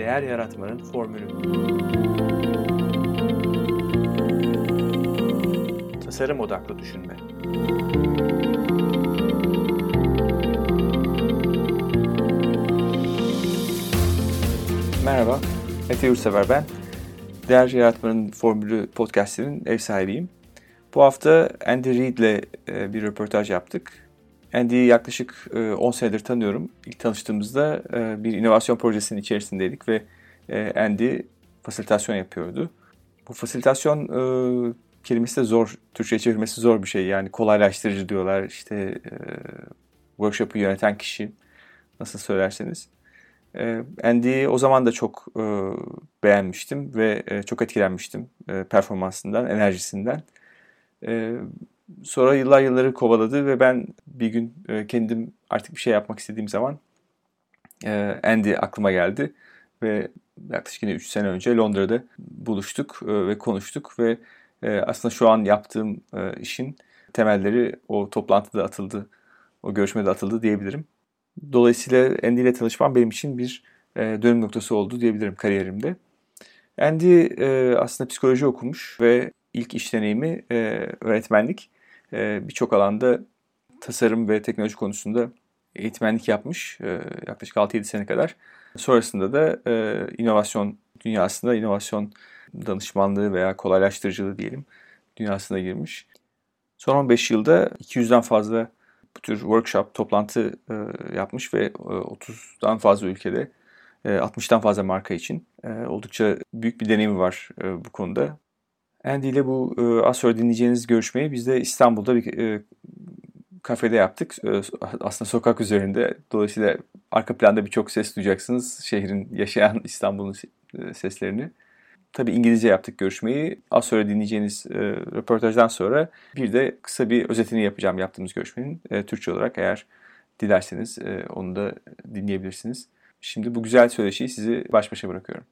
Değer yaratmanın formülü. Tasarım odaklı düşünme. Merhaba, Mete Yurtsever ben. Değer Yaratmanın Formülü podcastinin ev sahibiyim. Bu hafta Andy Reid ile e, bir röportaj yaptık. Andy'yi yaklaşık 10 e, senedir tanıyorum. İlk tanıştığımızda e, bir inovasyon projesinin içerisindeydik ve Andy fasilitasyon yapıyordu. Bu fasilitasyon kelimesi de zor, Türkçe'ye çevirmesi zor bir şey. Yani kolaylaştırıcı diyorlar. İşte workshop'u yöneten kişi nasıl söylerseniz. Andy'yi o zaman da çok beğenmiştim ve çok etkilenmiştim performansından, enerjisinden. E, sonra yıllar yılları kovaladı ve ben bir gün e, kendim artık bir şey yapmak istediğim zaman e, Andy aklıma geldi ve yaklaşık yine 3 sene önce Londra'da buluştuk e, ve konuştuk ve e, aslında şu an yaptığım e, işin temelleri o toplantıda atıldı, o görüşmede atıldı diyebilirim. Dolayısıyla Andy ile tanışmam benim için bir e, dönüm noktası oldu diyebilirim kariyerimde. Andy e, aslında psikoloji okumuş ve ilk iş deneyimi e, öğretmenlik. E, Birçok alanda tasarım ve teknoloji konusunda eğitmenlik yapmış e, yaklaşık 6-7 sene kadar. Sonrasında da e, inovasyon dünyasında inovasyon danışmanlığı veya kolaylaştırıcılığı diyelim dünyasına girmiş. Son 15 yılda 200'den fazla bu tür workshop, toplantı e, yapmış ve e, 30'dan fazla ülkede, e, 60'tan fazla marka için oldukça büyük bir deneyimi var bu konuda. Andy ile bu az sonra dinleyeceğiniz görüşmeyi biz de İstanbul'da bir kafede yaptık. E, aslında sokak üzerinde. Dolayısıyla arka planda birçok ses duyacaksınız. Şehrin yaşayan İstanbul'un e, seslerini. Tabii İngilizce yaptık görüşmeyi. Az sonra dinleyeceğiniz e, röportajdan sonra bir de kısa bir özetini yapacağım yaptığımız görüşmenin. E, Türkçe olarak eğer dilerseniz e, onu da dinleyebilirsiniz. Şimdi bu güzel söyleşiyi sizi baş başa bırakıyorum.